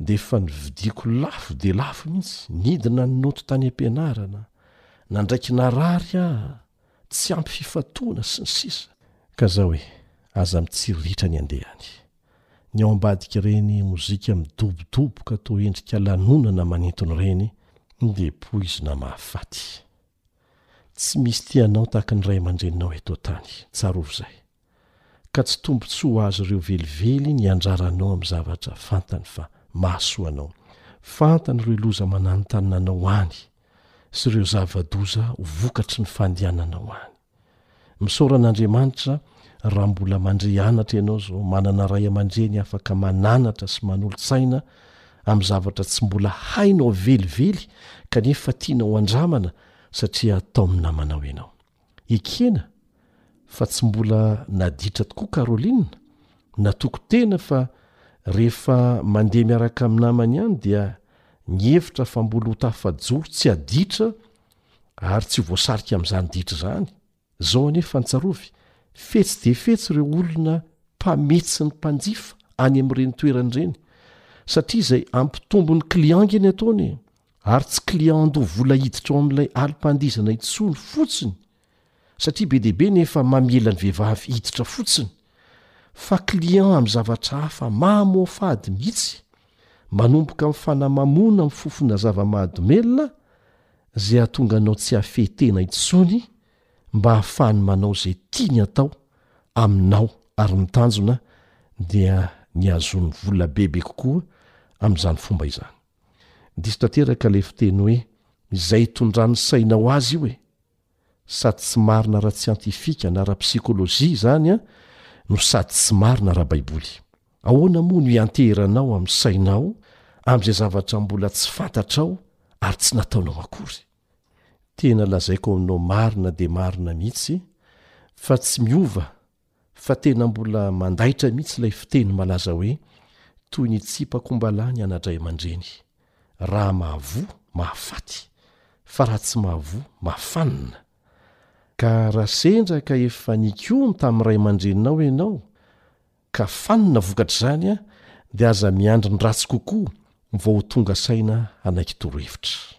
dia efa novidiako lafo dia lafo mihitsy, nidina ny noty tany am-pianarana, nandraiky narary aho, tsy ampy fifantohana, sy ny sisa. Ka zao e, aza mitsiriritra ny handeha any. Ny ao ambadik'ireny mozika midobodoboka toa endrika lanonana manintona ireny dia poizina mahafaty. Tsy misy tia anao tahaka ny ray aman-dreninao eto an-tany. Tsarovy izay. Ka tsy tombontsoa ho azy ireo velively ny andraranao amin'ny zavatra fantany fa mahasoa anao. Fantany ireo loza mananontanona anao any sy ireo zava-doza ho vokatry ny fandehananao any. Misaora an'Andriamanitra raha mbola mandre anatra ianao izao, manana ray aman-dreny afaka mananatra sy manolo-tsaina amin'ny zavatra tsy mbola hainao velively kanefa tianao handramana satria taom namanao ianao. Ekena fa tsy mbola naditra tokoa Caroline, natoky tena fa rehefa mandeha miaraka amin'ny namany ihany dia nihevitra fa mbola ho tafajoro tsy aditra ary tsy ho voasarika amin'izany ditra izany, izao anefa ny tsarovy, fetsy dia fetsy ireo olona mpamety sy ny mpanjifa any amin'ireny toerana ireny, satria izay hampitombo ny client-ngy ny ataony e! ary tsy client handoa vola hiditra ao amin'ilay alim-pandihizana intsony fotsiny, satria be dia be ny efa mamela ny vehivavy hiditra fotsiny, fa client amin'ny zavatra hafa mamoafady mihitsy. Manomboka mifana mamona amin'ny fofona zava-mahadomelina izay hahatonga anao tsy hahafehy tena intsony mba hahafahany manao izay tiany atao aminao ary ny tanjona dia ny hahazoany vola bebe kokoa amin'izany fomba izany. Diso tanteraka ilay fiteny hoe izay itondrany sainao azy io e! sady tsy marina ara-tsiantifika na ara-psikolojia izany no sady tsy marina ara-baiboly. Ahoana moa no hianteheranao amin'ny sainao amin'izay zavatra mbola tsy fantatrao ary tsy nataonao akory? Tena lazaiko aminao marina dia marina mihitsy fa tsy miova fa tena mbola mandaitra mihitsy ilay fiteny malaza hoe toy ny tsipakombalà ny anadray aman-dreny, raha mahavoa, mahafaty, fa raha tsy mahavoa, mahafanina. Ka raha sendra ka efa nikony tamin'ny ray aman-dreninao ianao ka fanina vokatr'izany dia aza miandry ny ratsy kokoa vao ho tonga saina hanaiky torohevitra.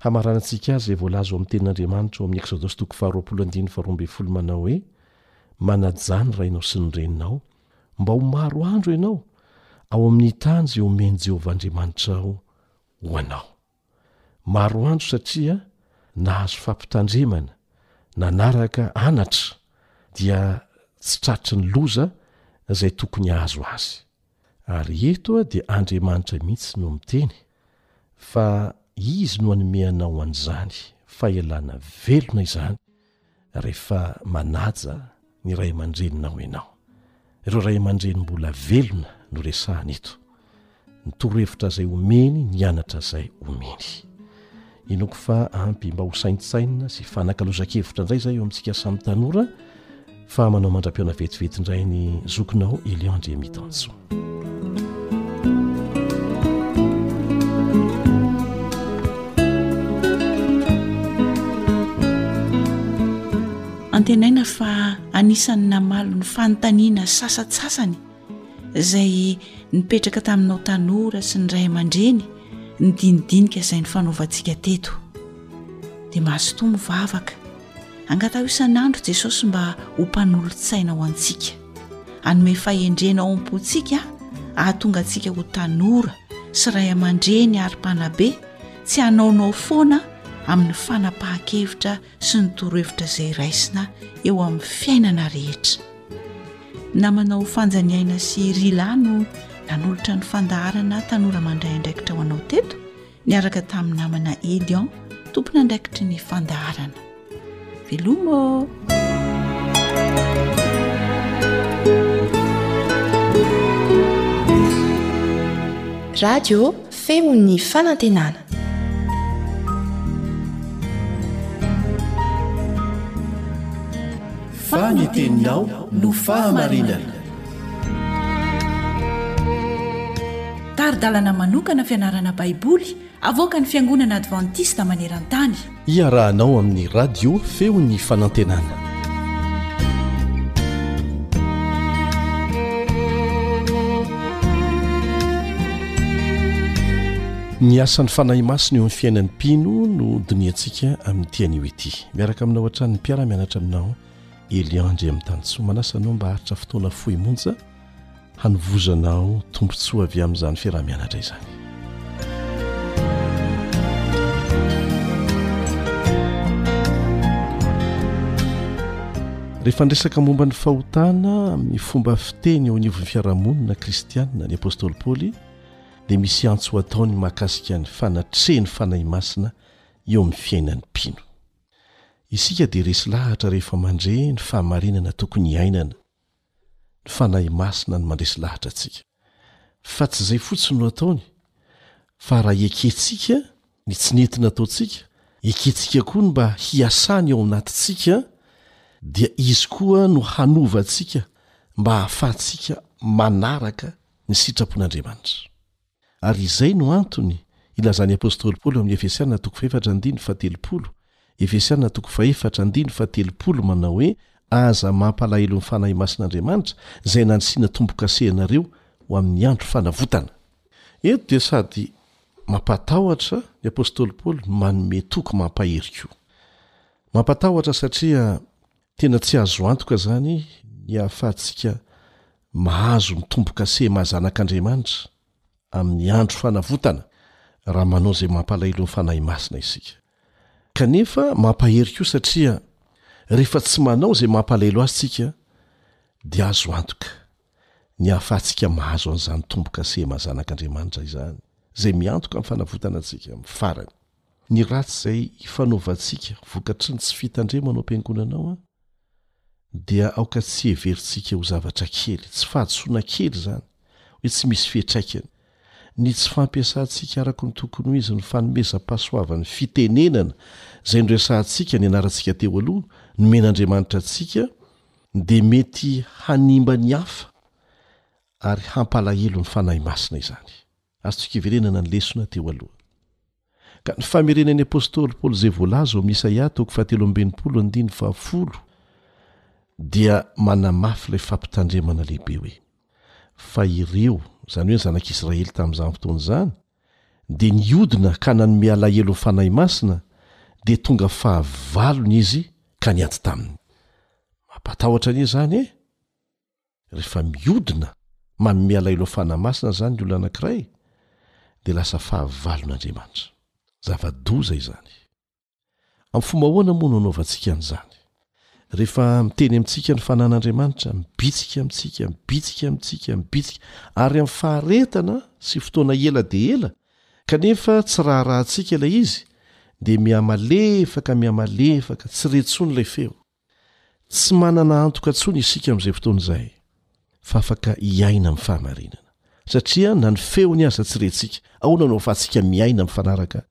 Hamaranantsika azy izay voalaza ao amin'ny Tenin'Andriamanitra ao amin'ny Eksodosy toko faharoapolo andininy faharoa ambin'ny folo manao hoe, Manajà ny rainao sy ny reninao, mba ho maro andro ianao ao amin'ny tany izay omen'i Jehovah Andriamanitrao ho anao. Maro andro satria nahazo fampitandremana, nanaraka anatra, dia tsy tratry ny loza izay tokony hahazo azy. Ary eto dia Andriamanitra mihitsy no miteny fa Izy no hanome anao an'izany fahelana velona izany rehefa manaja ny ray aman-dreninao ianao. Ireo ray aman-dreny mbola velona no resahina eto. Ny torohevitra izay omeny, ny anatra izay omeny. Inoako fa ampy mba ho saintsainina sy hifanakalozan-kevitra indray izay eo amintsika samy tanora fa manao mandra-pihaona vetivety indray ny zokinao Elion Andriamitanjo. Antenaina fa anisan'ny namaly ny fanontaniana sasantsasany izay nipetraka taminao tanora sy ny ray aman-dreny ny dinidinika izay ny fanaovantsika teto dia mahazotoa mivavaka angataho isan'andro jesosy mba ho mpanolotsaina ho antsika anome fahendrena ao am-pontsika ahatonga antsika ho tanora sy ray aman-dreny ary mpanabe tsy hanaonao foana amin'ny fanapahan-kevitra sy ny torohevitra izay raisina eo amin'ny fiainana rehetra. Namana ho fanjaniaina sy Rila no nanolotra ny fandaharana tanora mandray andraikitra ho anao teto niaraka tamin'ny namana Edion tompon'andraikitry ny fandaharana. Veloma! Radio Feon'ny fanantenana. Fa ny teninao no fahamarinana. Tari-dalana manokana fianarana Baiboly avoakan'ny Fiangonana Advantista maneran-tany. Iarahanao amin'ny Radio Feon'ny Fanantenana. Ny asan'ny fanahy masina eo amin'ny fiainan'ny mpino no diniantsika amin'ny tian'io ity. Miaraka aminao hatrany mpiara-mianatra aminao Eliandry amin'ny tansoa manasa anao mba haritra fotoana fohy monja. hanovozanao tombontsoa avy amin'izany fiaraha-mianatra izany. Rehefa niresaka momba ny fahotana amin'ny fomba fiteny eo anivon'ny fiarahamonina kristianina ny apostoly Paoly dia misy antso ataony mahakasika ny fanatrehan'ny fanahy masina eo amin'ny fiainan'ny mpino. Isika dia resy lahatra rehefa mandre ny fahamarinana tokony iainana. Ny Fanahy Masina no mandresy lahatra antsika. Fa tsy izay fotsiny no ataony, fa raha ekentsika ny tsy nety nataontsika, ekentsika koa ny mba hiasany ao anatintsika, dia Izy koa no hanova antsika mba hahafahantsika manaraka ny sitrapon'Andriamanitra. Ary izay no antony ilazan'ny apostoly Paoly ao amin'ny Efesiana toko fahefatra andininy fahatelopolo, Efesiana toko fahefatra andininy fahatelopolo, manao hoe, Aza mampalahelo ny Fanahy Masin'Andriamanitra, izay nanisiana tombo-kase anareo ho amin'ny andro fanavotana. Eto dia sady mampatahotra ny apostoly Paoly no manome toky mampahery koa. Mampatahotra satria Tena tsy azo antoka izany ny hahafahantsika mahazo ny tombo-kase maha-zanak'Andriamanitra amin'ny andro fanavotana raha manao izay mampalahelo ny Fanahy Masina isika. Kanefa mampahery koa satria rehefa tsy manao izay mampalahelo azy isika dia azo antoka ny hahafahantsika mahazo an'izany tombo-kase maha-zanak'Andriamanitra izany izay miantoka ny fanavotana antsika amin'ny farany. Ny ratsy izay ifanaovantsika vokatry ny tsy fitandremana ao am-piangonana ao dia aoka tsy heverintsika ho zavatra kely, tsy fahadisoana kely izany, hoe tsy misy fiatraikany. Ny tsy fampiasantsika araka ny tokony ho izy ny fanomezam-pahasoavan'ny fitenenana izay noresahantsika nianarantsika teo aloha, nomen'Andriamanitra antsika, dia mety hanimba ny hafa ary hampalahelo ny Fanahy Masina izany. Azo tsy keverenana ny lesona teo aloha. Ka ny famerenan'ny apostoly Paoly izay voalaza ao amin'ny Isaia toko fahatelo amby enimpolo andininy fahafolo dia manamafy ilay fampitandremana lehibe hoe, Fa ireo, izany hoe ny zanak'Israely tamin'izany fotoana izany, dia niodina ka nanome alahelo ny Fanahy Masina, dia tonga fahavalony izy ka niady taminy. Mampatahotra anie izany e! Rehefa miodina manome alahelo fanahymasina izany ny olona anankiray dia lasa fahavalon'Andriamanitra. Zava-doza izany. Amin'ny fomba ahoana moa no anaovantsika an'izany? Rehefa miteny amintsika ny fanan'Andriamanitra, mibitsika amintsika, mibitsika amintsika, mibitsika, ary amin'ny faharetana sy fotoana ela dia ela, kanefa tsy raharahantsika ilay izy, dia mihamalefaka, mihamalefaka, tsy re intsony ilay feo. Tsy manana antoka intsony isika amin'izay fotoana izay fa afaka hiaina amin'ny fahamarinana, satria na ny feony aza tsy rentsika. Ahoana no ahafahantsika miaina mifanaraka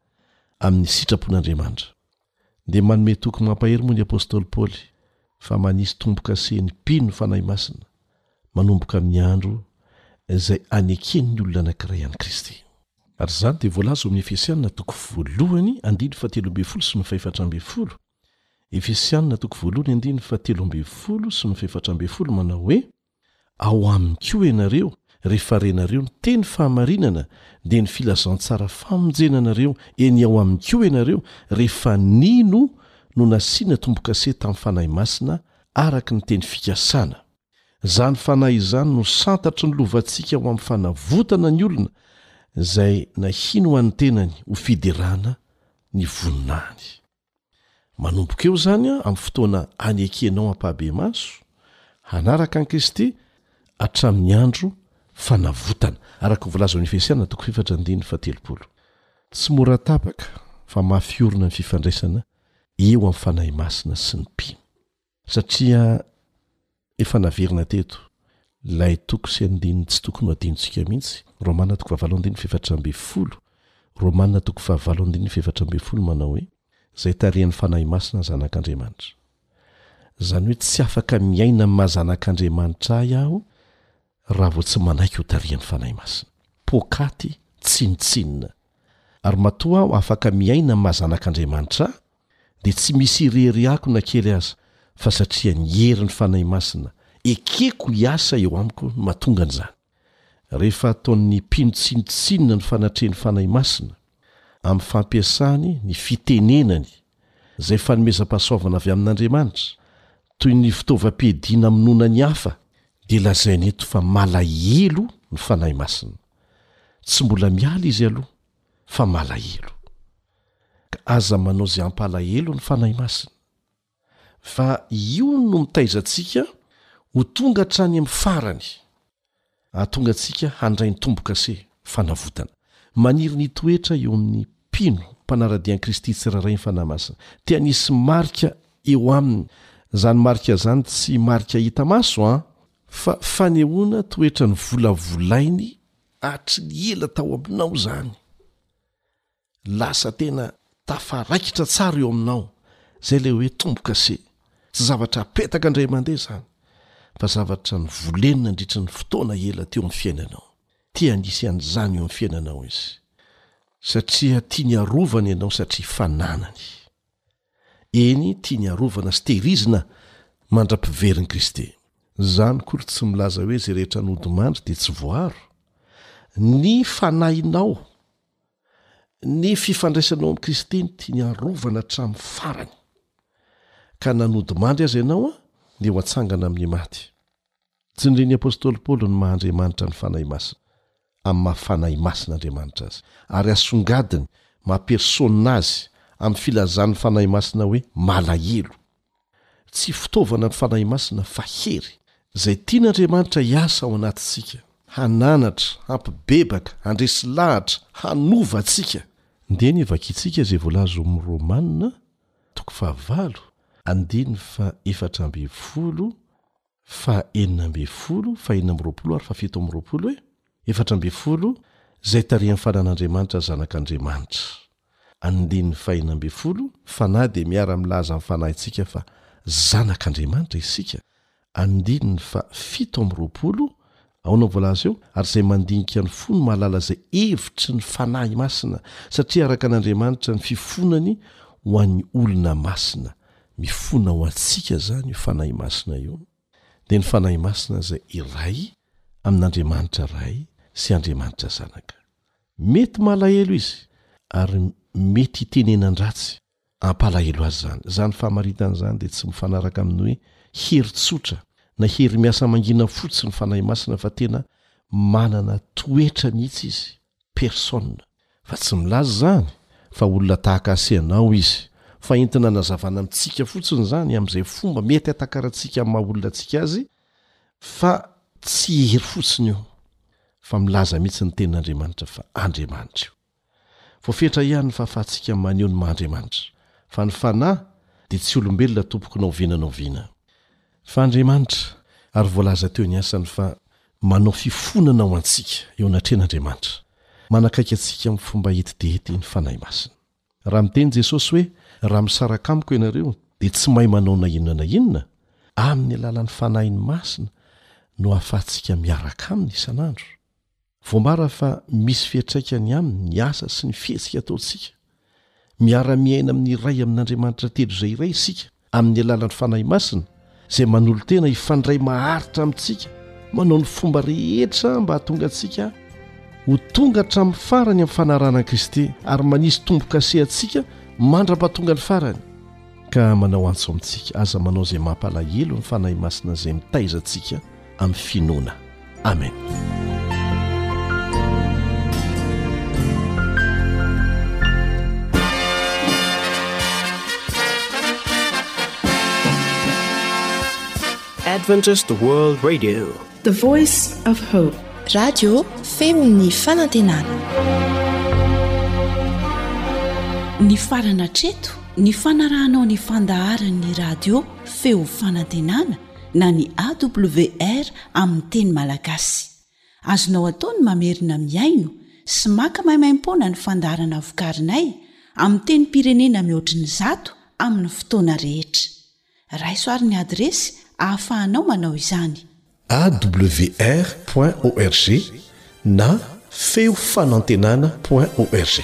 amin'ny sitrapon'Andriamanitra? Dia manome toky mampahery moa ny apostoly Paoly fa manisy tombo-kasen'ny mpino fanahy masina manomboka amin'ny andro izay aneken'ny olona anankiray an'i Kristy. Ary izany dia voalaza ao amin'ny Efesiana toko voalohany andininy fahatelo ambin'ny folo sy ny fahefatra ambin'ny folo. Efesiana toko voalohany andininy fahatelo ambin'ny folo sy ny fahefatra ambin'ny folo manao hoe, Ao aminy koa ianareo, rehefa renareo ny teny fahamarinana, dia ny filazantsara famonjena anareo, eny ao aminy koa ianareo, rehefa nino, no nasiana tombo-kase tamin'ny Fanahy Masina araka ny teny fikasana. Izany Fanahy izany no santatry ny lovantsika ho amin'ny fanavotana ny olona izay nahino an'ny tenany ho fiderana ny voninahiny. Manomboka eo izany amin'ny fotoana anekenao ampahibemaso hanaraka an'i Kristy hatramin'ny andro fanavotana, araka ny voalazan'ny Efesiana toko fahefatra andininy fahatelopolo. Tsy mora tapaka fa mafy orina ny fifandraisana eo amin'ny Fanahy Masina sy ny mpino. Satria efa naverina teto ilay toko sy andininy tsy tokony ho adinontsika mihitsy, Romana toko fahavalo andininy fahefatra ambin'ny folo, Romana toko fahavalo andininy fahefatra ambin'ny folo manao hoe, izay tarihan'ny Fanahy Masina ny Zanak'Andriamanitra. Izany hoe tsy afaka miaina amin'ny maha Zanak'Andriamanitra ahy aho raha vao tsy manaiky ho tarihan'ny Fanahy Masina. Poakaty tsinontsinona. Ary matoa aho afaka miaina maha zanak'Andriamanitra ahy, dia tsy misy irery ako na kely aza, fa satria ny herin'ny Fanahy Masina ekeko hiasa eo amiko no mahatonga an'izany. Rehefa ataon'ny mpino tsinontsinona ny fanatrehan'ny Fanahy Masina, Amin'ny fampiasany ny fitenenany, izay fanomezam-pahasoavana avy amin'Andriamanitra, toy ny fitaovam-piadiana amonoana ny hafa, dia lazaina eto fa malahelo ny Fanahy Masina. Tsy mbola miala izy aloha, fa malahelo. Ka aza manao izay hampalahelo ny Fanahy Masina. fa io no mitaiza antsika ho tonga hatrany amin'ny farany, hahatonga antsika handray ny tombo-kase, fanavotana. Maniry ny hitoetra eo amin'ny mpino mpanara-dia an'i Kristy tsirairay ny Fanahy Masina. Te hanisy marika eo aminy. Izany marika izany tsy marika hita maso an! Fa fanehoana toetra novolavolainy hatry ny ela tao aminao izany. lasa tena tafaraikitra tsara eo aminao zay le hoe tombokase, tsy zavatra apetaka ndray mandeha zany fa zavatra nivoleny nandritry ny fotoana ela teo amin'ny fiainanao, te handisy an'izany eo amin'ny fiainanao izy satria tiany arovana ianao satria fananany, eny tiany arovana sy tehirizina mandra-piverin'i Kristy. Zany koa ry tsy milaza hoe zay rehetra nodimandry de tsy voaro, ny fanahinao Ny fifandraisanao amin'i Kristy no tiany harovana hatramin'ny farany. Ka na nodimandry aza ianao dia ho atsangana amin'ny maty. Tsindrian'ny apostoly Paoly ny maha Andriamanitra ny Fanahy Masina, amin'ny maha Fanahy Masina Andriamanitra azy, ary asongadiny, maha persona azy, amin'ny filazan'ny Fanahy Masina hoe malahelo. Tsy fitaovana ny Fanahy Masina fa hery. Izay tian'Andriamanitra hiasa ao anatintsika, hananatra, hampibebaka, handresy lahatra, hanova antsika. Ndeha anie vakintsika izay voalaza ao amin'ny Romana toko fahavalo, andininy faha efatra ambin'ny folo, fahenina ambin'ny folo, fahenina amby roapolo ary fahafito amby roapolo e, efatra ambin'ny folo, izay tarihan'ny fanan'Andriamanitra Zanak'Andriamanitra. Andininy fahenina ambin'ny folo, Fanahy dia miara-milaza amin'ny fanahintsika fa zanak'Andriamanitra isika. Andininy fahafito amby roapolo, Ahoana voalaza eo? Ary izay mandinika ny fo no mahalala izay hevitry ny Fanahy Masina, satria araka an'Andriamanitra ny fifonany ho an'ny olona masina. Mifona ho antsika izany io Fanahy Masina io. Dia ny Fanahy Masina izay iray amin'Andriamanitra Ray sy Andriamanitra Zanaka. Mety malahelo izy, ary mety hitenenan-dratsy, Hampalahelo azy izany. Izany famaritana izany dia tsy mifanaraka amin'ny hoe hery tsotra na hery miasa mangina fotsiny ny Fanahy Masina fa tena manana toetra mihitsy Izy, Personne. Fa tsy milaza izany fa olona tahaka ahy sy anao Izy, fa entina anazavana amintsika fotsiny izany amin'izay fomba mety hatakarantsika amin'ny maha olona antsika Azy fa tsy hery fotsiny io fa milaza mihitsy ny Tenin'Andriamanitra fa Andriamanitra io. Voafetra ihany ny fahafahantsika maneho ny maha Andriamanitra, fa ny fanahy dia tsy olombelona tompoko na oviana na oviana, fa Andriamanitra, ary voalaza teo ny asany fa manao fifonana ho antsika eo anatrehan' Andriamanitra, manakaiky antsika amin'ny fomba hetitehety ny Fanahy Masina. Raha miteny Jesosy hoe raha misaraka amiko ianareo dia tsy mahay manao na inona na inona, amin'ny alalan'ny Fanahiny Masina no ahafahantsika miaraka Aminy isan'andro. Voambara fa misy fiantraikany aminy ny asa sy ny fihetsika ataontsika. Miara-miaina amin'ny iray amin'Andriamanitra telo izay iray isika amin'ny alalan'ny Fanahy Masina izay manolo-tena hifandray maharitra amintsika manao ny fomba rehetra mba hahatonga antsika ho tonga hatramin'ny farany amin'ny fanarahana an'i Kristy ary manisy tombo-kase antsika mandra-pahatonga ny farany. Ka manao antso amintsika, aza manao izay mampalahelo ny Fanahy Masina izay mitaiza antsika amin'ny finoana amen adventist world radio the voice of hope radio feon'ny fanantenana ny farana treto ny fanarahanao ny fandaharan'ny radio feo fanantenana na ny AWR amin'ny teny malagasy. Azonao atao ny mamerina mihaino sy maka maimaimpoana ny fandaharana vokarinay amin'ny tenim-pirenena mihoatry ny zato amin'ny fotoana rehetra. Raiso àry ny adiresy ahafahanao manao izany. awr point org na feo fanantenana point org.